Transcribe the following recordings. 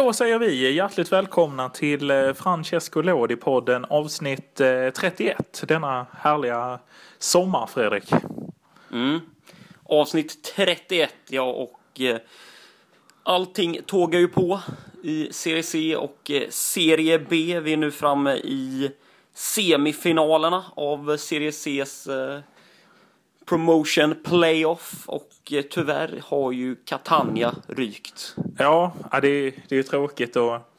Då säger vi hjärtligt välkomna till eh, Francesco Lodi-podden avsnitt eh, 31. Denna härliga sommar, Fredrik. Mm. Avsnitt 31, ja, och eh, allting tågar ju på i Serie C och eh, Serie B. Vi är nu framme i semifinalerna av Serie Cs eh, Promotion Playoff och eh, tyvärr har ju Catania rykt. Ja, det, är, det är ju tråkigt att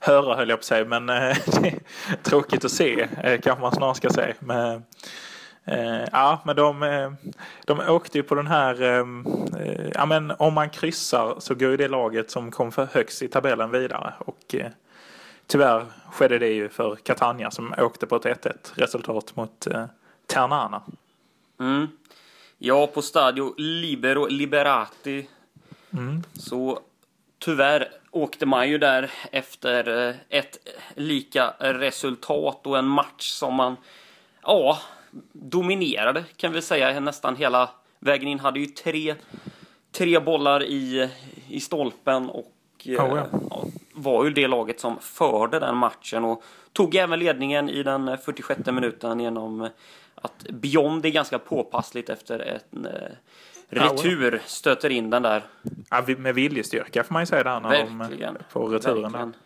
höra höll jag på att säga, men eh, det är tråkigt att se eh, kanske man snarare ska säga. Men, eh, ja, men de, de åkte ju på den här, eh, ja men om man kryssar så går ju det laget som kom för högst i tabellen vidare och eh, tyvärr skedde det ju för Catania som åkte på ett 1-1 resultat mot Ternana. Mm. Ja, på Stadio Libero Liberati Mm. så tyvärr åkte man ju där efter eh, ett lika resultat och en match som man ja, dominerade kan vi säga nästan hela vägen in. Hade ju tre, tre bollar i, i stolpen och eh, Oh, ja. ja, var ju det laget som förde den matchen och tog även ledningen i den 46 minuten genom att Beyond är ganska påpassligt efter en eh, retur stöter in den där. Ja, med viljestyrka får man ju säga där när Verkligen. de får returen. Verkligen. Där.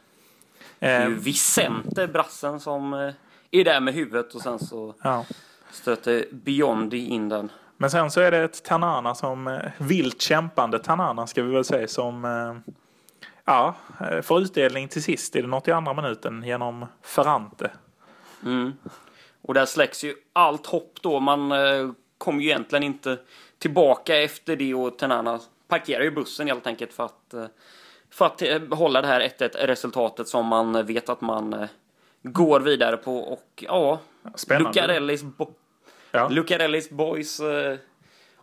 Det är ju Eh, Vicente, brassen, som eh, är där med huvudet och sen så ja. stöter Biondi in den. Men sen så är det ett Tanana som, eh, vilt kämpande Tanana ska vi väl säga, som eh, ja, eh, får utdelning till sist i den 82 minuten genom Ferrante. Mm. Och där släcks ju allt hopp då. Man eh, kom ju egentligen inte tillbaka efter det och Tenana parkerar ju bussen helt enkelt för att, eh, för att eh, hålla det här 1-1 resultatet som man vet att man går vidare på och ja, Spännande. Lucarellis, bo- Ja. Lucarellis boys eh,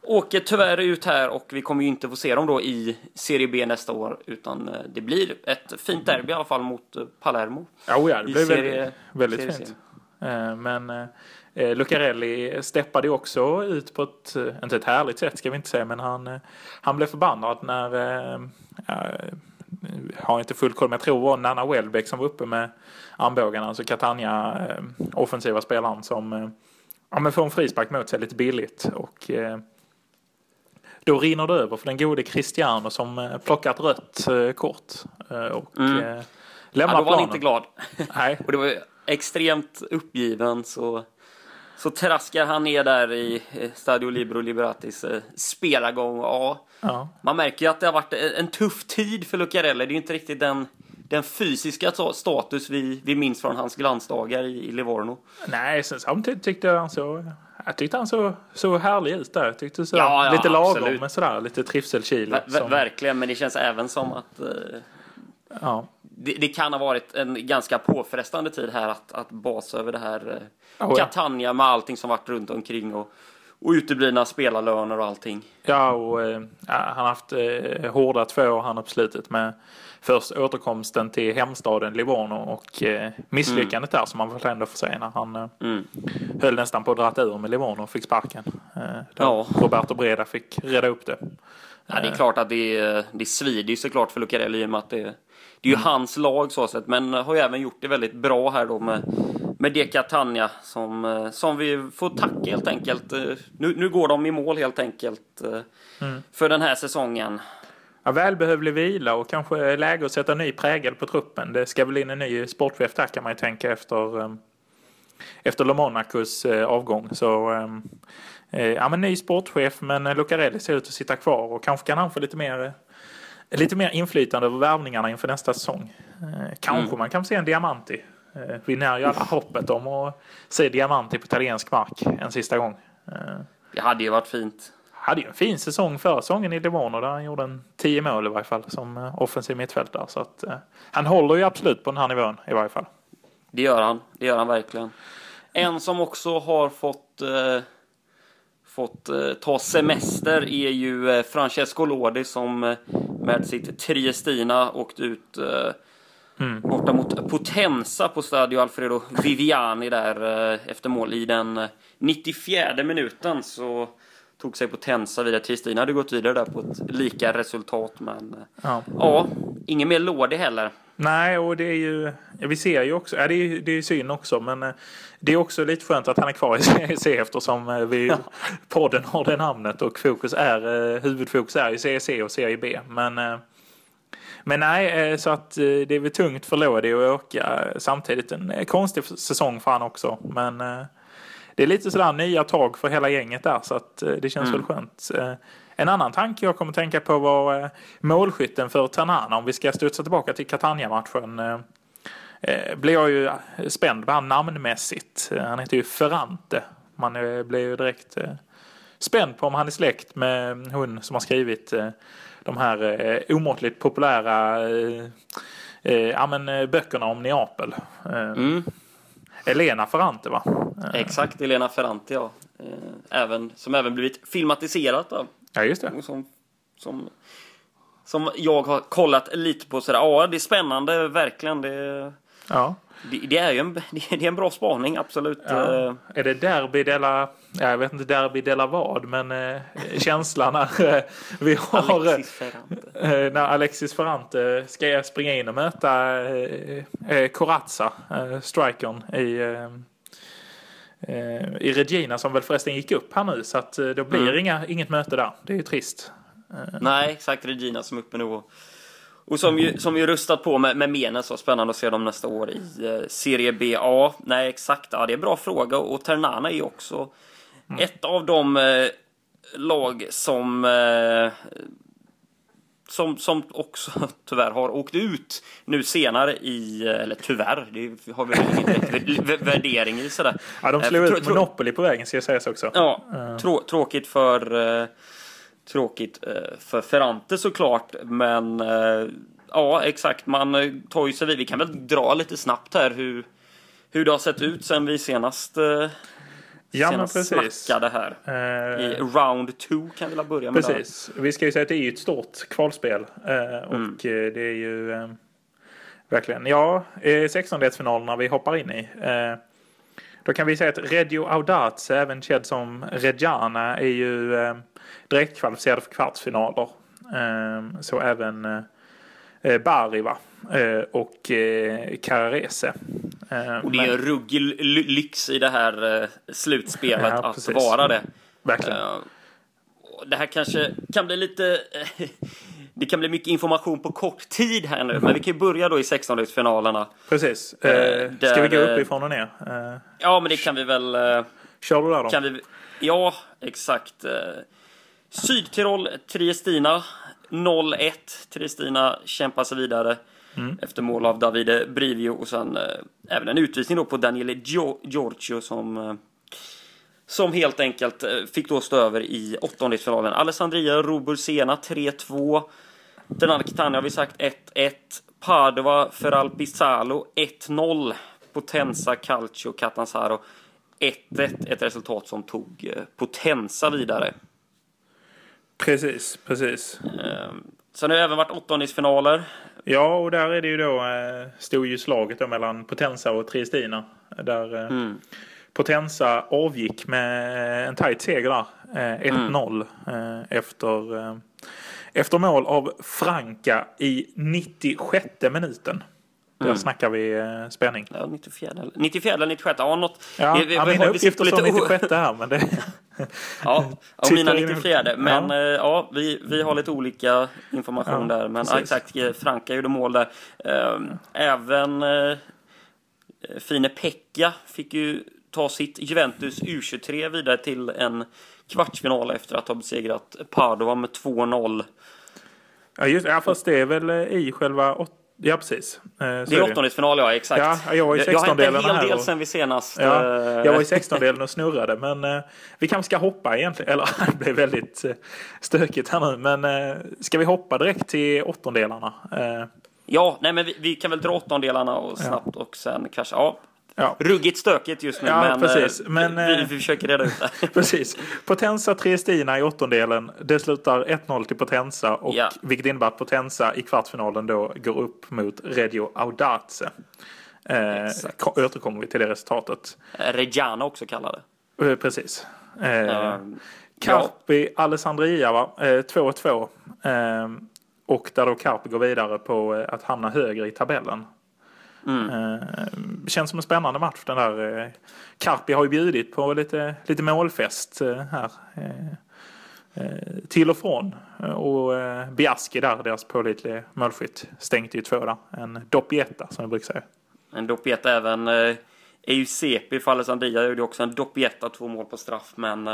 åker tyvärr ut här och vi kommer ju inte få se dem då i Serie B nästa år utan det blir ett fint derby i alla fall mot Palermo. Oh, ja, det blev serie- väldigt, väldigt fint. Eh, Men eh, Lucarelli steppade också ut på ett, eh, inte ett härligt sätt ska vi inte säga, men han, han blev förbannad när, eh, har inte full koll, men jag tror det var Nanna Welbeck som var uppe med armbågarna, alltså Catania offensiva spelaren som ja, men får en frispark mot sig lite billigt och då rinner det över för den gode Cristiano som plockat rött kort och Mm. eh, Ja, lämnar då var han inte glad. Nej, Och det var extremt uppgiven så, så traskar han ner där i eh, Stadio Libero Liberatis eh, spelargång. Ja, ja. man märker ju att det har varit en tuff tid för Lucarelli. Det är ju inte riktigt den, den fysiska ta- status vi, vi minns från hans glansdagar i, i Livorno. Nej, sen samtidigt tyckte jag han så, jag tyckte han så, så härlig ut där. Jag tyckte så, Ja, ja, lite lagom absolut. med sådär, lite trivselkilo. Ver, ver, Verkligen, men det känns även som att eh, ja. Det, det kan ha varit en ganska påfrestande tid här att, att basa över det här eh, ja. Catania med allting som varit runt omkring och, och uteblivna spelarlöner och allting. ja, och eh, han har haft eh, hårda två år han på slutet med först återkomsten till hemstaden Livorno och eh, misslyckandet där som man väl ändå får säga när han eh, Mm. höll nästan på att dra ur med Livorno och fick sparken. Eh, Ja. Roberto Breda fick reda upp det. Ja, det är klart att det, det svider ju såklart för Lucarelli i och med att det, det är ju hans lag så sett, men har ju även gjort det väldigt bra här då med, med De Catania som, eh, som vi får tacka helt enkelt. Eh, Nu, nu går de i mål helt enkelt eh, för den här säsongen. Ja, välbehövlig vila och kanske läge att sätta ny prägel på truppen. Det ska väl in en ny sportchef där kan man ju tänka efter, efter Le Monacos eh, avgång. Så ja, men ny sportchef men Lucarelli ser ut att sitta kvar och kanske kan han få lite mer, lite mer inflytande över värvningarna inför nästa säsong. Eh, kanske Mm. man kan se en Diamanti. Eh, vi när ju alla hoppet om att se Diamanti på italiensk mark en sista gång. Eh, Det hade ju varit fint. hade ju en fin säsong förra säsongen i Livorno där han gjorde en 10 mål i varje fall som offensiv mittfältare. Så att, han håller ju absolut på den här nivån i varje fall. Det gör han. Det gör han verkligen. En som också har fått, eh, fått eh, ta semester är ju Francesco Lodi som med sitt Triestina åkt ut eh, Mm. borta mot Potenza på Stadio Alfredo Viviani där eh, efter mål i den eh, 94 minuten så tog sig Potenza vidare. Triestina hade gått vidare där på ett lika resultat men eh, Ja. ja, ingen mer Lodi heller. Nej, och det är ju, ja, vi ser ju också, ja, det är, det är synd också, men eh, det är också lite skönt att han är kvar i CEC eftersom eh, vi, podden har det namnet och fokus är, eh, huvudfokus är i CEC och Serie B. Men, men nej, så att det är väl tungt för Lodi att åka samtidigt. En konstig säsong för han också, men det är lite sådär nya tag för hela gänget där så att det känns Mm. väl skönt. En annan tanke jag kommer att tänka på var eh, målskytten för Ternana om vi ska studsa tillbaka till Catania-matchen. eh, eh, Blir jag ju spänd på han namnmässigt. Han heter ju Ferrante. Man blir ju direkt spänd på om han är släkt med hon som har skrivit de här omåttligt populära ja, men, böckerna om Neapel. Mm. Elena Ferrante va? Exakt, Elena Ferrante ja. Även, som även blivit filmatiserat då. Ja just det. Som, som, som jag har kollat lite på sådär. Ja, det är spännande, verkligen. Det, Ja. det, det är ju en, det är en bra spaning, absolut. Ja. Eh, Är det Derby della, ja, jag vet inte Derby della vad, men eh, känslan när eh, vi har Alexis Ferrante. eh, när Alexis Ferrante ska springa in och möta eh, eh, Corazza, eh, strikern i eh, eh, i Regina som väl förresten gick upp här nu så att eh, då blir Mm. inga, inget möte där. Det är ju trist. Nej, exakt. Regina som är uppe nu. Och, och som ju, som ju rustat på med, med Menes. Så spännande att se dem nästa år i eh, Serie B. Ja, nej exakt. Ja, det är en bra fråga. Och Ternana är ju också ett av de eh, lag som eh, som, som också tyvärr har åkt ut nu senare i, eh, eller tyvärr, det har vi ingen direkt värdering i sådär. Ja, de Eh, slog tro- ut Monopoly på vägen ska jag säga också. Ja, trå tråkigt för eh, tråkigt eh, för Ferrante såklart, men eh, ja, exakt. Man eh, tar ju sig vid. Vi kan väl dra lite snabbt här hur hur det har sett ut sen vi senast, eh, Ja, men senast precis. snackade här. Eh, I round two kan vi börja med. där. Precis. Vi ska ju säga att det är ju ett stort kvalspel. Eh, och Mm. eh, det är ju eh, verkligen, ja, eh, 16-delsfinalerna vi hoppar in i. Eh, då kan vi säga att Reggio Audace, även känd som Reggiana, är ju eh, direkt kvalificerade för kvartsfinaler. Eh, så även eh, eh, Bari va? Eh, och eh, Carrarese. Eh, Och det är en ruggig ly- lyx i det här slutspelet Ja, att precis. vara det. Verkligen. Det här kanske kan bli lite... det kan bli mycket information på kort tid här nu, men vi kan ju börja då i 16-delsfinalerna. Precis. Eh, ska vi gå där, uppifrån och ner? Ja, men det kan vi väl... kör du där då? Kan vi... Ja, exakt. Sydtirol, Triestina 0-1. Triestina kämpar sig vidare Mm. efter mål av Davide Brivio och sen eh, även en utvisning då på Daniele Gio- Giorgio som eh, som helt enkelt eh, fick då stå över i åttondelsfinalen. Alessandria Robursena 3-2. Denna Catania har vi sagt 1-1. Padova Feralpisalo 1-0. Potenza Calcio Catanzaro 1-1. Ett resultat som tog eh, Potenza vidare. Precis, precis. Eh, Sen har det även varit åttondelsfinaler. Ja, och där är det ju då, eh, stod ju slaget då mellan Potenza och Triestina. Där eh, Mm. Potenza avgick med en tajt seger där. Eh, 1-0 Mm. eh, efter, eh, efter mål av Franka i 96 minuten. Där Mm. snackar vi eh, spänning. Ja, 94 eller 94 eller 96. Ja, något. Ja, Vi- vi- ja, mina har- vi sitter uppgifter o- 96 här, men det... Ja, och mina in i- 94. Men Ja. ja, ja vi, vi har lite olika information Ja, där. Men ja, exakt, eh, Franka gjorde mål där. Ehm, Även eh, Fine Pekka fick ju ta sitt Juventus U23 vidare till en kvartsfinal efter att ha besegrat Padova med 2-0. Ja, just, ja, fast det är väl eh, i själva... Åt... Ja, precis. Eh, Det är åttondelsfinal, ja exakt. Ja, jag var i Det har hänt en 16-delarna hel här del sen vi senast... Ja, eh, jag var i 16-delen och snurrade men eh, vi kanske ska hoppa egentligen. Eller det blev väldigt eh, stökigt här nu. Men eh, ska vi hoppa direkt till åttondelarna? Eh, Ja, nej men vi, vi kan väl dra åttondelarna och snabbt och sen kanske... Ja, ja, ruggigt stökigt just nu Ja, men, precis. eh, Men, vi, eh, vi försöker reda ut det. precis. Potenza Triestina i åttondelen. Det slutar 1-0 till Potenza. Och Ja. vilket innebär att Potenza i kvartsfinalen då går upp mot Reggio Audace. Eh, Exakt. ko- återkommer vi till det resultatet. Reggiana också kallade. Eh, precis. Eh, ja, Carpi Alessandria va? Eh, 2-2. Eh, och där då Carpi går vidare på eh, att hamna högre i tabellen. Mm. Eh, känns som en spännande match den där. Eh, Carpi har ju bjudit på lite, lite målfest eh, här. Till och från. Och Biaski där, deras pålitliga målskytt, stänkte ju två där. En doppietta som jag brukar säga. En doppietta även eh, Eusepi för Alessandria gjorde också en doppietta, två mål på straff, men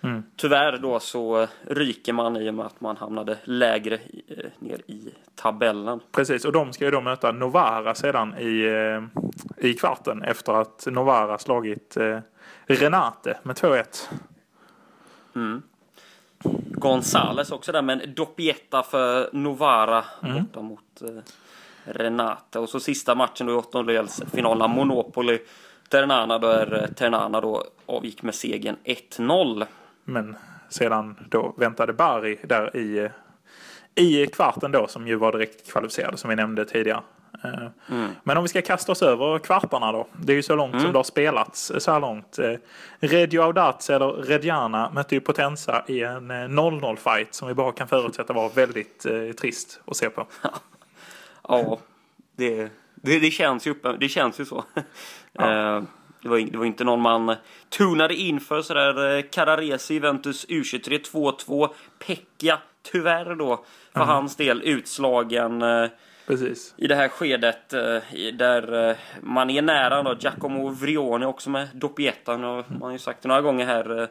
Mm. tyvärr då så ryker man i och med att man hamnade lägre i, eh, ner i tabellen. Precis, och de ska ju då möta Novara sedan i, eh, i kvarten efter att Novara slagit eh, Renate med 2-1. Mm. Gonzales också där med en doppietta för Novara Mm. borta mot eh, Renate. Och så sista matchen då i åttondelsfinalen, Monopoli Ternana, där eh, Ternana då avgick med segern 1-0. Men sedan då väntade Bari där i, eh, i kvarten då som ju var direkt kvalificerade som vi nämnde tidigare. Eh, Mm. Men om vi ska kasta oss över kvartarna då. Det är ju så långt som det har spelats så här långt. Eh, Reggio Audace eller Reggiana mötte ju Potenza i en eh, 0-0 fight som vi bara kan förutsätta var väldigt eh, trist att se på. Ja, det, det, det, känns, ju, det känns ju så. Eh, Det var, det var inte någon man tunade in för sådär. eh, Carraresi, Juventus U23 2-2. Pekka, tyvärr då, för hans del utslagen eh, Precis. i det här skedet eh, där man är nära då. Giacomo Vrioni också med doppiettan. Och man har ju sagt det några gånger här.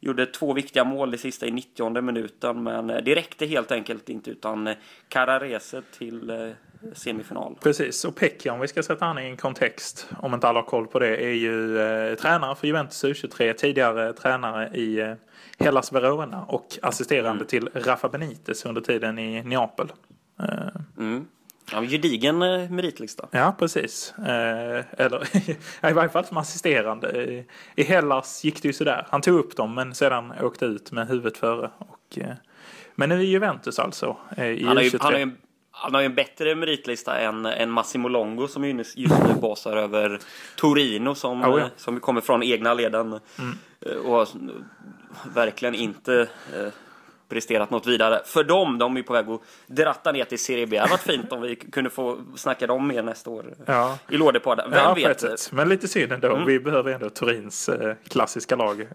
Gjorde två viktiga mål i sista i 90 minuten men det räckte helt enkelt inte utan Carrarese till semifinal. Precis, och Pekka om vi ska sätta han i en kontext, om inte alla har koll på det, är ju eh, tränare för Juventus U23, tidigare tränare i eh, Hellas Verona och assisterande till Rafa Benitez under tiden i Neapel. Eh, Mm. Ja, gedigen eh, meritlista. ja, precis. Eh, eller i varje fall som assisterande. I, I Hellas gick det ju sådär. Han tog upp dem men sedan åkte ut med huvudet före. Och, eh, men nu i Juventus alltså, eh, i Han har, ju, U23. han, har ju, en- han har ju en bättre meritlista än, än Massimo Longo som ju just nu basar över Torino som, Oh, ja. Mm. eh, som kommer från egna leden. eh, Och har verkligen inte eh, presterat något vidare. För dem, de är på väg att dratta ner till Serie B. Det hade varit fint om vi kunde få snacka dem mer nästa år. Ja. I Lådepodden. Vem ja, vet? Men lite synd ändå. Mm. Vi behöver ändå Turins klassiska lag.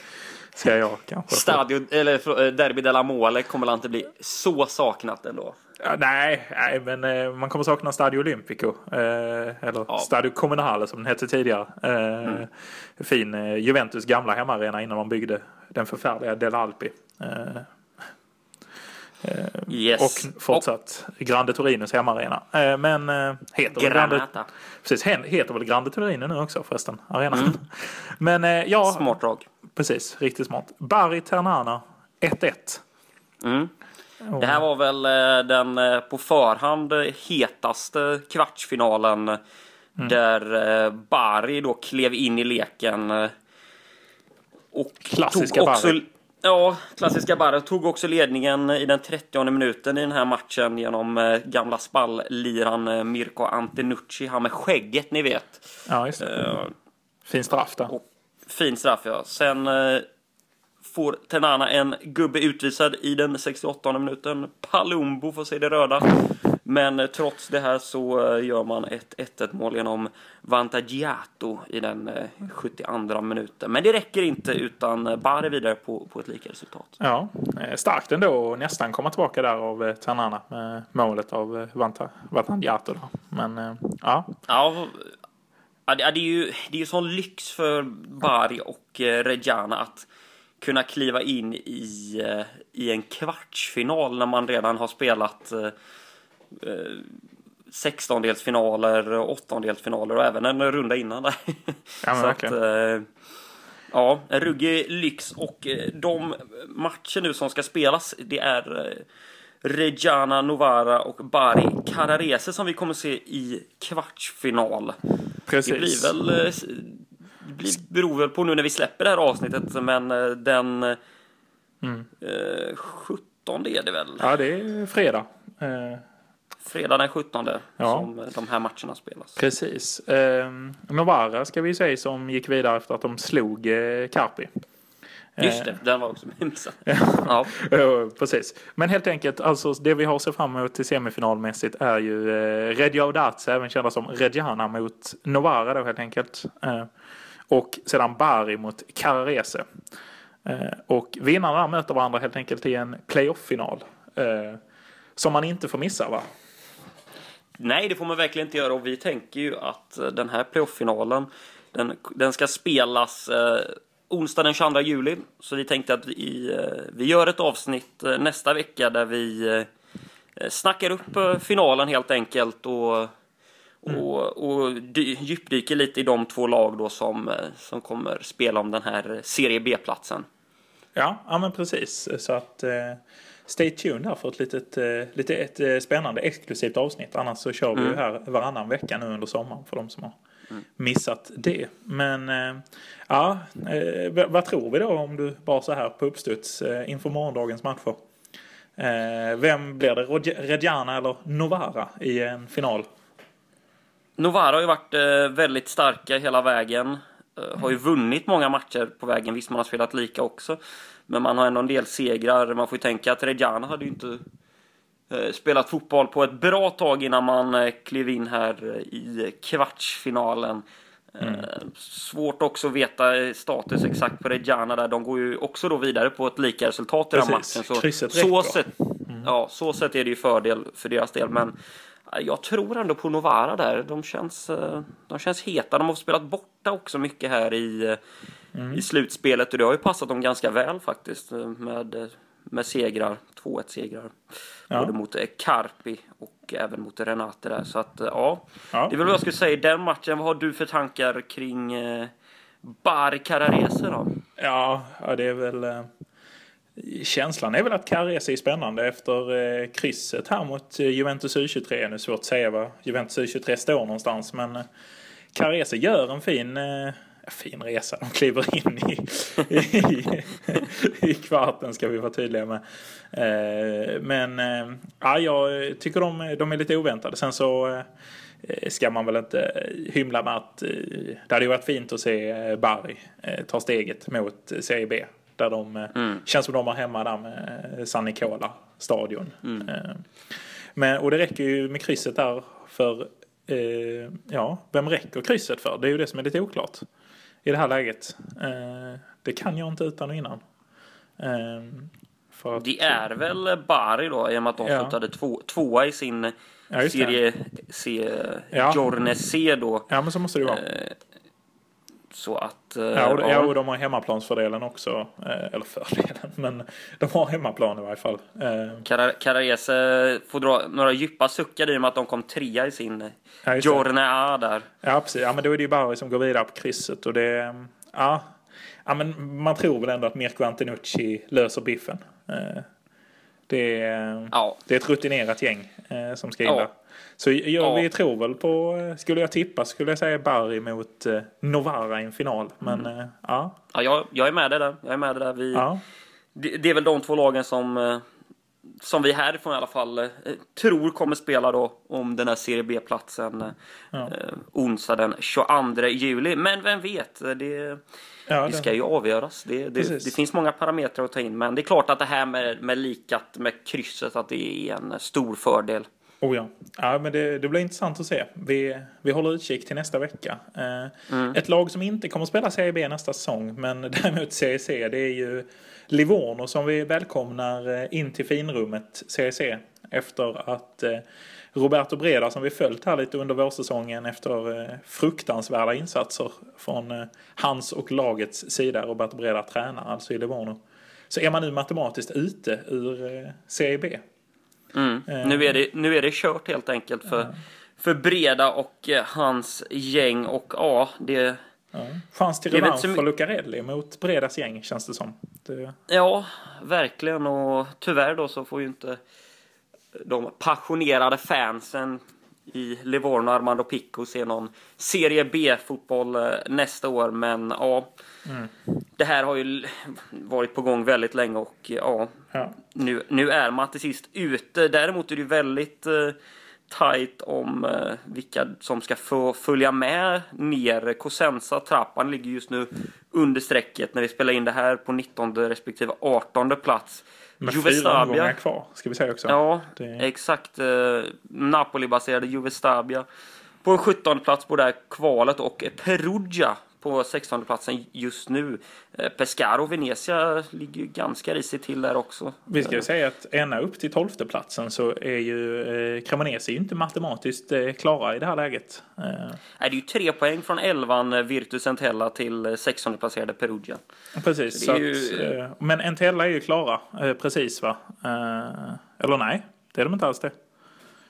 Ska jag kanske. Stadio, eller Derby della Mole kommer inte bli så saknat ändå. Ja, nej, nej, men eh, man kommer sakna Stadio Olimpico. Eh, eller Ja. Stadio Comunale som den hette tidigare. Eh, Fin eh, Juventus gamla hemmaarena innan de byggde den förfärliga Del Alpi. Eh, Yes. och fortsatt Grande Torinos hemmaarena. Eh, men eh, heter väl Grande, precis, he- heter väl Grande Torino nu också förresten, arenan. Men eh, ja, Smart drag. precis, riktigt smart. Bari Ternana 1-1. Mm. Det här var väl eh, den eh, på förhand hetaste kvartsfinalen Mm. där eh, Bari då klev in i leken. Och Klassiska tog också, Bari. Ja, klassiska Bari. Tog också ledningen i den 30 minuten i den här matchen genom gamla spallliran Mirko Antenucci. Han med skägget, ni vet. Ja, just det. Eh, Fin straff där. fin straff ja. Sen får Tenana en gubbe utvisad i den 68 minuten. Palumbo får se det röda. Men eh, trots det här så eh, gör man ett 1-1 mål genom Vantagiato i den eh, 72 minuten. Men det räcker inte utan eh, Bari vidare på, på ett lika resultat. Ja, eh, starkt ändå att nästan komma tillbaka där av eh, Ternana med målet av eh, Vanta- Vatangiato. där. Men eh, ja, Ja, ja, det är ju det är ju sån lyx för Bari och eh, Reggiana att kunna kliva in i, eh, i en kvartsfinal när man redan har spelat eh, eh, sextondelsfinaler, åttondelsfinaler och även en runda innan där. Ja, Så att, eh, ja, en ruggig lyx och eh, de matcher nu som ska spelas det är eh, Reggiana Novara och Bari Carrarese som vi kommer se i kvartsfinal. precis. Det blir väl eh, det beror väl på nu när vi släpper det här avsnittet men eh, den eh, Mm. eh, 17 är det väl? Ja, det är fredag. Eh, Fredag den 17 Ja. som eh, de här matcherna spelas. precis. Eh, Novara ska vi säga som gick vidare efter att de slog eh, Carpi. Just det, den var också missad. ja. Precis. Men helt enkelt, alltså det vi har att se fram emot till semifinalmässigt är ju eh, Redjaudatse, även kända som Redjana mot Novara då helt enkelt. Eh, och sedan Bari mot Carrarese. Eh, och vinnarna möter varandra helt enkelt i en playoff-final. Eh, som man inte får missa va? Nej, det får man verkligen inte göra och vi tänker ju att eh, den här playoff-finalen den, den ska spelas eh, onsdag den 22 juli. Så vi tänkte att vi, eh, vi gör ett avsnitt eh, nästa vecka där vi eh, snackar upp eh, finalen helt enkelt och, och, och dy, djupdyker lite i de två lag då som, som kommer spela om den här Serie B-platsen. Ja, ja men precis. Så att eh, stay tuned här för ett litet, eh, lite ett eh, spännande exklusivt avsnitt. Annars så kör vi ju här varannan vecka nu under sommaren för de som har missat det. Men eh, ja, eh, vad tror vi då om du bara så här på uppstuds eh, inför morgondagens matcher? Vem blir det? Reggiana eller Novara i en final? Novara har ju varit eh, väldigt starka hela vägen. Eh, har ju vunnit många matcher på vägen. Visst, man har spelat lika också. Men man har ändå en del segrar. Man får ju tänka att Reggiana hade ju inte eh, spelat fotboll på ett bra tag innan man klev in här i kvartsfinalen. Eh, Svårt också att veta status exakt på Reggiana där. De går ju också då vidare på ett lika resultat i den matchen. Så, så, sätt, ja, så sätt är det ju fördel för deras del. Men jag tror ändå på Novara där. De känns, eh, de känns heta. De har spelat borta också mycket här i, Mm. i slutspelet och det har ju passat dem ganska väl faktiskt eh, med, med segrar. 2-1 segrar. Ja. Både mot eh, Carpi och även mot Renate där. Så att ja, Ja. det är väl vad jag skulle säga i den matchen. Vad har du för tankar kring Bar Cararese då? Ja, ja, det är väl... Känslan är väl att Carrese är spännande efter eh, krysset här mot eh, Juventus U23. Nu är det svårt att säga var Juventus U23 står någonstans, men eh, gör en fin... Eh, fin resa. De kliver in i, i, i kvarten ska vi vara tydliga med. Eh, men eh, ja, jag tycker de, de är lite oväntade. Sen så eh, ska man väl inte hymla med att eh, det hade varit fint att se eh, eh, ta steget mot Serie B. Där de eh, känns som de har hemma där med eh, San Nicola stadion. Eh, men, och det räcker ju med krysset där för eh, ja, vem räcker krysset för? Det är ju det som är lite oklart i det här läget. Eh, det kan jag inte utan och innan. Eh, att, Det är väl Bari då i och med att de Ja. slutade två, tvåa i sin Ja, serie C, Ja. Jorne C då. Ja, men så måste det vara. Så att... eh, Ja, och, ja. och de har hemmaplansfördelen också. Eh, eller fördelen, men de har hemmaplan i varje fall. Eh, får dra några djupa suckar i och med att de kom trea i sin Ja, A där. Ja, precis. Ja, men då är det ju Bari som går vidare på krysset. Och det, ja, ja, men man tror väl ändå att Mirko Antenucci löser biffen. Eh, Det är, Ja. det är ett rutinerat gäng eh, som ska in Ja. Så jag, Ja. vi tror väl på, eh, skulle jag tippa skulle jag säga Bari mot eh, Novara i en final. Men Mm. eh, ja, Ja, jag, jag är med dig där. Jag är med dig där. Vi, det, det är väl de två lagen som, eh, som vi härifrån i alla fall eh, tror kommer spela då om den här Serie B-platsen eh, Ja. eh, onsdag den 22 juli. Men vem vet? Det, ja det ska ju avgöras. Det, det, det finns många parametrar att ta in. Men det är klart att det här med, med likat med krysset att det är en stor fördel. Oh ja. ja men det, det blir intressant att se. Vi, vi håller utkik till nästa vecka. Eh, Ett lag som inte kommer att spela Serie B nästa säsong, men däremot Serie C, det är ju Livorno som vi välkomnar eh, in till finrummet Serie C. Efter att eh, Roberto Breda, som vi följt här lite under vårsäsongen efter eh, fruktansvärda insatser från hans och lagets sida, Roberto Breda tränar alltså i Livorno. Så är man nu matematiskt ute ur eh, Serie B. Mm. Nu, är det, nu är det kört helt enkelt för, för Breda och hans gäng. Och ja, det, Ja. Chans till revansch så för Lucarelli mot Bredas gäng känns det som. Det, ja, verkligen. Och tyvärr då så får ju inte de passionerade fansen i Livorno och Armando Picco se någon Serie B-fotboll eh, nästa år. Men ja, Mm. det här har ju varit på gång väldigt länge och ja, ja. nu, nu är man till sist ute. Däremot är det ju väldigt eh, tajt om eh, vilka som ska få följa med ner. Cosenza, Trappan ligger just nu under strecket när vi spelar in det här på 19 respektive 18 plats. Med fyra omgångar kvar, ska vi säga också. Ja, Det- exakt. Eh, Napoli-baserade Juve Stabia på en 17 plats på det här kvalet och Perugia på 16 platsen just nu. Eh, Pescaro Venezia ligger ju ganska risigt till där också. Vi ska ju säga att ända upp till tolfte platsen så är ju eh, Cremonese inte matematiskt eh, klara i det här läget. Eh, Nej, det är ju tre poäng från 11 Virtus Entella till 16 placerade Perugia. precis. Så att, ju- men Entella är ju klara, precis va? Eller nej, det är de inte alls det.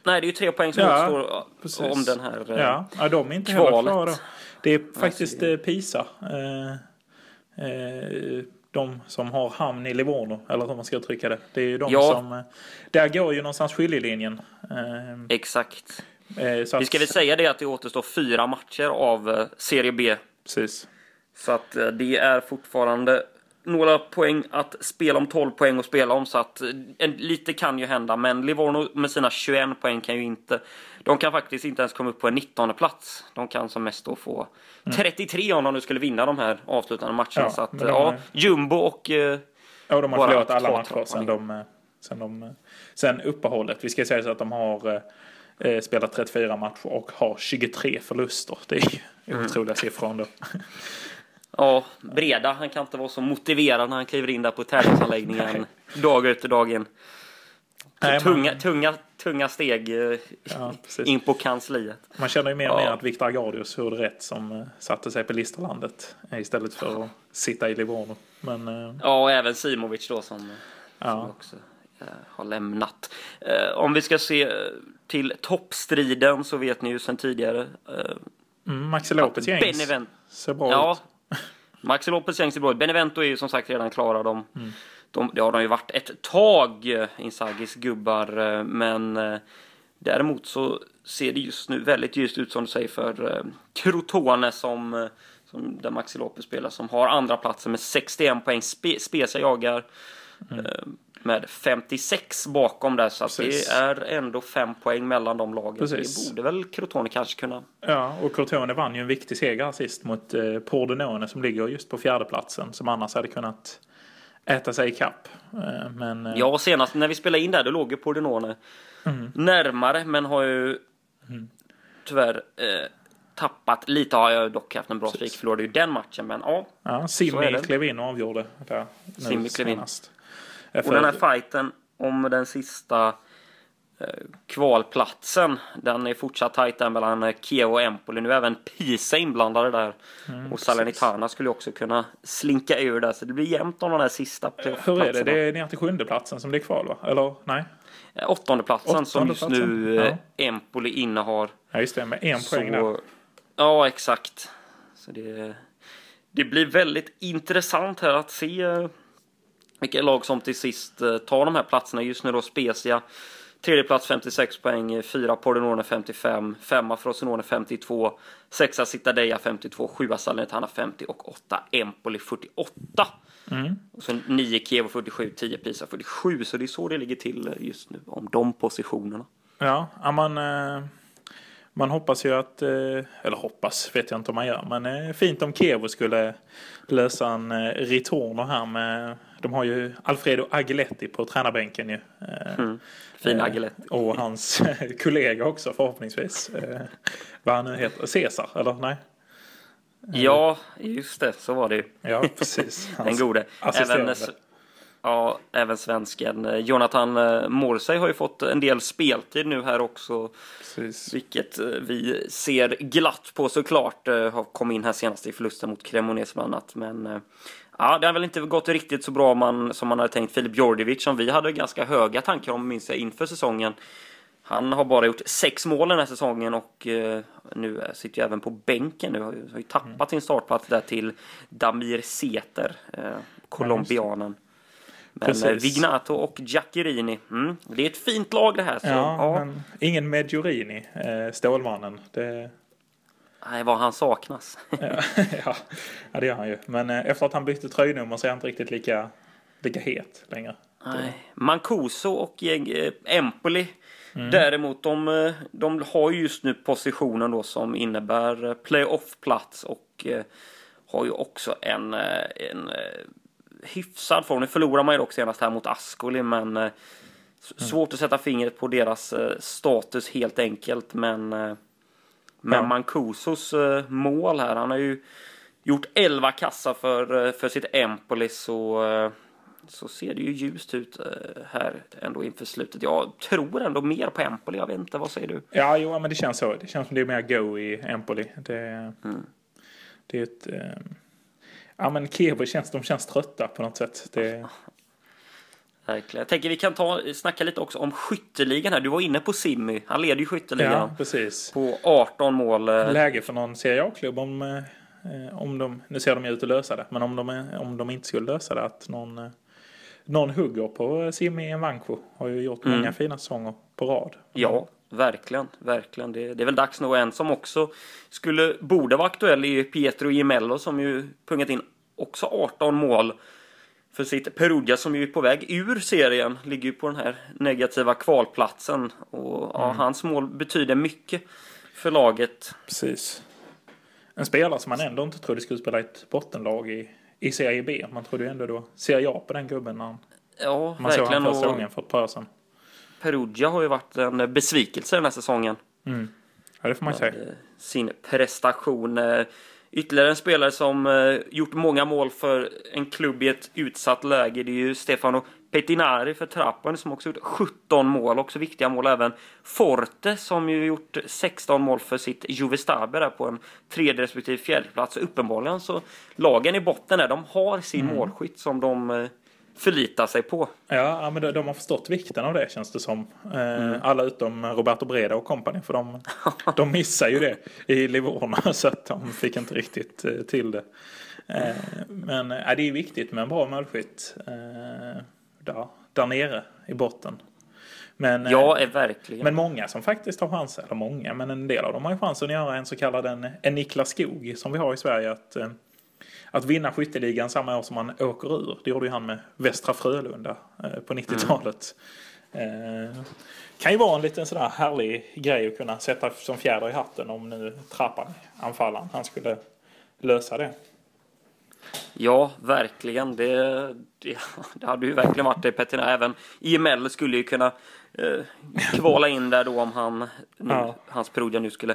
Nej, det är ju tre poäng som Ja, återstår precis. om den här... eh, Ja, ja de är inte heller kvalet. klara då. Det är faktiskt eh, Pisa. Eh, eh, de som har hamn i Livorno, eller hur man ska uttrycka det. Det är ju de Ja. som... Eh, där går ju någonstans skiljelinjen. Exakt. så Vi att- ska väl säga det att det återstår fyra matcher av Serie B. Precis. Så att det är fortfarande några poäng att spela om, 12 poäng att spela om. Så att eh, en, lite kan ju hända, men Livorno med sina 21 poäng kan ju inte... De kan faktiskt inte ens komma upp på en 19 plats. De kan som mest då få 33 om de nu skulle vinna de här avslutande matcherna. Ja, så att, de ja, Jumbo och... eh, Ja, de har förlorat alla matcher sen, de, eh, sen, de, eh, sen uppehållet. Vi ska säga så att de har eh, spelat 34 matcher och har 23 förluster. Det är ju Mm. otroliga siffror ändå. Ja, Breda, han kan inte vara så motiverad när han kliver in där på tävlingsanläggningen dag ut och dag in. Nej, tunga, man, tunga, tunga steg eh, ja, in på kansliet. man känner ju mer och mer Ja. att Viktor Agardius gjorde rätt som eh, satte sig på Listerlandet eh, istället för att sitta i Livorno. Men Ja, och även Simovic då som, som ja, också eh, har lämnat. Om vi ska se till toppstriden så vet ni ju sedan tidigare. Mm, Maxi Lopez gäng ser bra Ja, ut. Maxi Lopez gäng ser bra ut. Benevento är ju som sagt redan klara. De, de, det har de ju varit ett tag, eh, Inzagis gubbar. eh, Men eh, däremot så ser det just nu väldigt ljust ut som du säger för Crotone som, som där Maxi Lopez spelar som har andra platsen med 61 poäng. Spe, Spezia jagar eh, med 56 bakom där så att det är ändå fem poäng mellan de lagen. Precis. Det borde väl Crotone kanske kunna Ja, och Crotone vann ju en viktig seger sist mot eh, Pordenone som ligger just på fjärdeplatsen som annars hade kunnat äta sig i kapp. Eh, men eh, Ja, och senast när vi spelade in där, då låg ju Pordenone närmare, men har ju tyvärr eh, tappat lite. Har jag dock haft en bra streak, förlorade ju den matchen, men ja. ja, Simmi klev in och avgjorde där Simmi klev in. Och den här fighten om den sista eh, kvalplatsen, den är fortsatt tajt där mellan Kiev och Empoli. Nu är även Pisa inblandade där. och Salernitana skulle också kunna slinka ur där, så det blir jämnt om den här sista Hur är det? platserna. Det är ner till sjunde platsen som det är kvar va? Eller nej? Eh, Åttonde platsen som just nu eh, Empoli innehar. Ja just det, med en poäng där. Så, ja, exakt. Så det, det blir väldigt intressant här att se vilka lag som till sist eh, tar de här platserna. Just nu då Spezia, tredje plats 56 poäng, fyra Pordenone 55, femma Frosinone 52, sexa Cittadella 52, sjua Salernitana 50 och åtta Empoli 48. Mm. Och så 9 Kiev 47, 10 Pisa 47. Så det är så det ligger till just nu om de positionerna. Ja, ja man, eh, man hoppas ju att, eh, eller hoppas vet jag inte om man gör, men eh, fint om Kevo skulle lösa en eh, returner här med, de har ju Alfredo Agiletti på tränarbänken ju. Mm. Fin Agiletti. Och hans kollega också förhoppningsvis. Vad han nu heter, Cesar, eller nej? Ja, just det, så var det ju. Ja, precis. Den Hans gode. assisterande. Även, ja, även svensken. eh, Jonathan eh, Morsey har ju fått en del speltid nu här också. Precis. Vilket eh, vi ser glatt på såklart. Har kommit in här senast i förlusten mot Cremonese bland annat. Men ja, det har väl inte gått riktigt så bra man, som man hade tänkt. Filip Djordjevic som vi hade ganska höga tankar om minns jag inför säsongen. Han har bara gjort sex mål den här säsongen och nu sitter ju även på bänken nu. Har ju, har ju tappat sin startplats där till Damir Seter, colombianen. Men Precis. Vignato och Giaccherini, mm, det är ett fint lag det här. Så, Ja, ja, ingen Medjurini, eh, Stålmannen. Det, Nej, vad han saknas. ja, ja, det gör han ju. Men eh, efter att han bytte tröjnummer så är han inte riktigt lika, lika het längre. Nej. Mancuso och eh, Empoli Däremot, de, de har ju just nu positionen då som innebär playoff-plats och har ju också en, en hyfsad form. Nu förlorar man ju dock senast här mot Ascoli, men eh, s- svårt att sätta fingret på deras eh, status helt enkelt. Men, eh, men Ja. Mancusos eh, mål här, han har ju gjort 11 kassar för, eh, för sitt Empoli så, eh, så ser det ju ljust ut här ändå inför slutet. Jag tror ändå mer på Empoli, jag vet inte, vad säger du? Ja, jo, men det känns så. Det känns som det är mer go i Empoli. Det, Mm. det är ett... Eh, ja, men Kiev känns, de känns trötta på något sätt. Det, Verkligen. Jag tänker vi kan ta, snacka lite också om skytteligan här. Du var inne på Simmy, han leder ju skytteligan ja, precis. på 18 mål. eh, Läge för någon Serie A-klubb om, eh, om de... Nu ser de ju ut att lösa det. Men om de, är- om de inte skulle lösa det, att någon... Eh, någon hugger på Simi Nwankwo. Har ju gjort många Mm. fina säsonger på rad. Ja, verkligen, verkligen. Det, det är väl dags nu. En som också skulle, borde vara aktuell är Pietro Gemello som ju pungat in också 18 mål för sitt Perugia som ju är på väg ur serien. Ligger ju på den här negativa kvalplatsen. Och ja, hans mål betyder mycket för laget. Precis. En spelare som man ändå inte trodde skulle spela i ett bottenlag i, i Serie B. Man trodde ju ändå då Serie A på den gubben när han- Ja, man såg honom första gången för ett par år sedan. Perugia har ju varit en besvikelse den här säsongen. Ja, det får man säga. eh, sin prestation. Eh, Ytterligare en spelare som eh, gjort många mål för en klubb i ett utsatt läge. Det är ju Stefano Pettinari för Trappen som också gjort 17 mål. Också viktiga mål även. Forte som ju gjort 16 mål för sitt Juve Stabia där på en tredje respektive fjärde plats. Och uppenbarligen så lagen i botten där, de har sin målskytt som de förlitar sig på. Ja, men de, de har förstått vikten av det känns det som. Eh, Alla utom Roberto Breda och company. För de, de missar ju det i Livorno. Så att de fick inte riktigt eh, till det. Eh, men eh, det är viktigt med en bra målskytt. Eh, där, där nere i botten. Men, Ja, är verkligen. Men många som faktiskt har chans, eller många, men en del av dem har ju chansen att göra en så kallad en, en Niklas Skog som vi har i Sverige. Att, att vinna skytteligan samma år som man åker ur. Det gjorde ju han med Västra Frölunda eh, på 90-talet. Eh, kan ju vara en liten sådär härlig grej att kunna sätta som fjäder i hatten om nu trappan, anfallaren, han skulle lösa det. Ja, verkligen. Det, det, det hade ju verkligen varit det Pettina. Även IML skulle ju kunna eh, kvala in där då om han, nu, Ja. hans Perugia nu skulle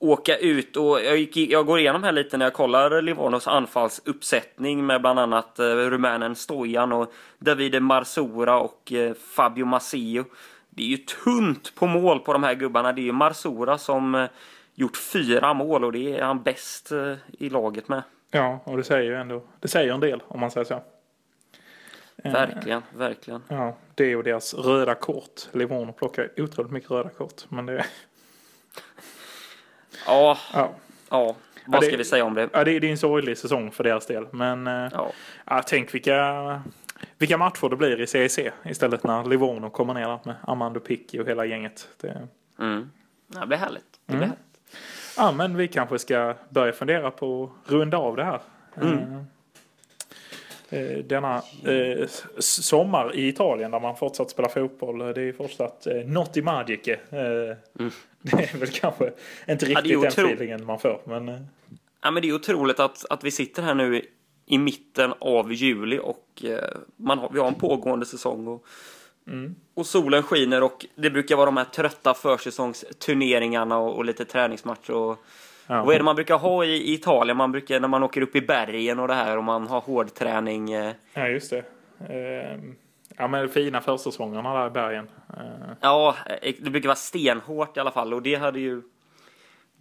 åka ut. Och jag, gick, jag går igenom här lite när jag kollar Livornos anfallsuppsättning med bland annat eh, rumänen Stojan och Davide Marsora och eh, Fabio Masio. Det är ju tunt på mål på de här gubbarna. Det är ju Marsora som eh, gjort fyra mål och det är han bäst eh, i laget med. Ja, och det säger ju ändå, det säger en del om man säger så. Eh, Verkligen, verkligen. Ja, det är ju deras röda kort. Livorno plockar otroligt mycket röda kort. Men det, Ja, ja. ja. Vad det- ska vi säga om det? Ja, det, det är en sorglig säsong för deras del. Men eh, Ja, ja, tänk vilka, vilka matcher det blir i CEC istället när Livorno kommer ner med Armando Picchi och hela gänget. Det, mm. ja det blir härligt. Det blir Mm. härligt. ja, men vi kanske ska börja fundera på att runda av det här. Eh, eh, Denna eh, sommar i Italien där man fortsatt spela fotboll. eh, Det är fortsatt eh, Notti Magiche. Eh, Det är väl kanske inte Mm. Ja, riktigt den feelingen man får. Men eh, Ja, men det är otroligt att, att vi sitter här nu i, i mitten av juli och eh, man har, vi har en pågående säsong. Och, Mm. och solen skiner och det brukar vara de här trötta försäsongsturneringarna och, och lite träningsmatcher. Och, ja. Vad är det man brukar ha i, Italien? Man brukar, när man åker upp i bergen och det här och man har hårdträning. Eh, Ja, just det. Ehm, Ja, men fina försäsongerna där i bergen. Eh, Ja, eh, det brukar vara stenhårt i alla fall och det hade ju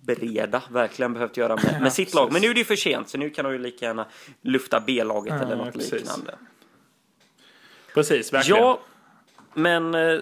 Breda verkligen behövt göra med, Ja, med sitt lag. precis. Men nu är det ju för sent så nu kan de ju lika gärna lufta B-laget Ja, eller något precis. liknande. Precis, verkligen. Ja, men eh,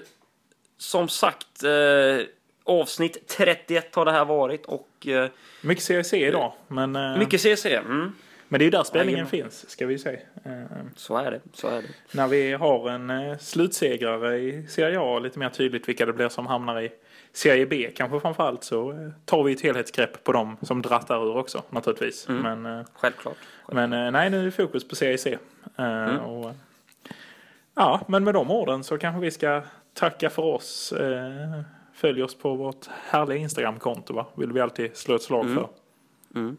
som sagt eh, avsnitt 31 har det här varit och eh, Mycket CRC idag. Men, eh, mycket CC. Mm, men det är ju där spänningen Jajamän. finns, ska vi säga. Eh, så är det, så är det. när vi har en eh, slutsegrare i Serie A, lite mer tydligt vilka det blir som hamnar i Serie B kanske framförallt, så eh, tar vi ett helhetsgrepp på dem som drattar ur också naturligtvis. Men, eh, Självklart. men nej, nu är det fokus på Serie C. Mm. och, Ja, men med de orden så kanske vi ska tacka för oss. Eh, följ oss på vårt härliga Instagramkonto va? Vill vi alltid slå ett slag för. Mm.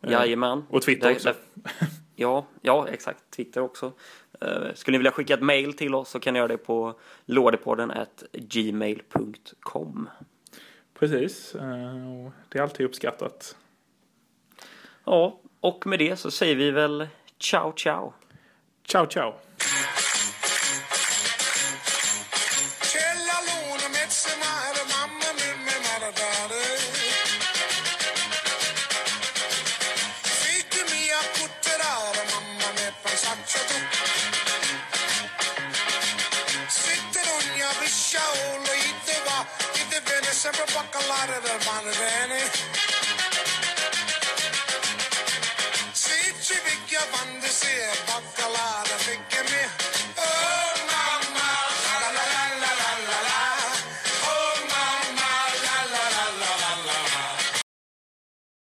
Jajamän. Och Twitter Där- också. där- Ja, ja, exakt. Twitter också. Eh, skulle ni vilja skicka ett mail till oss så kan ni göra det på lådepodden gmail.com. Precis. Eh, det är alltid uppskattat. Ja, och med det så säger vi väl ciao ciao. Ciao, ciao.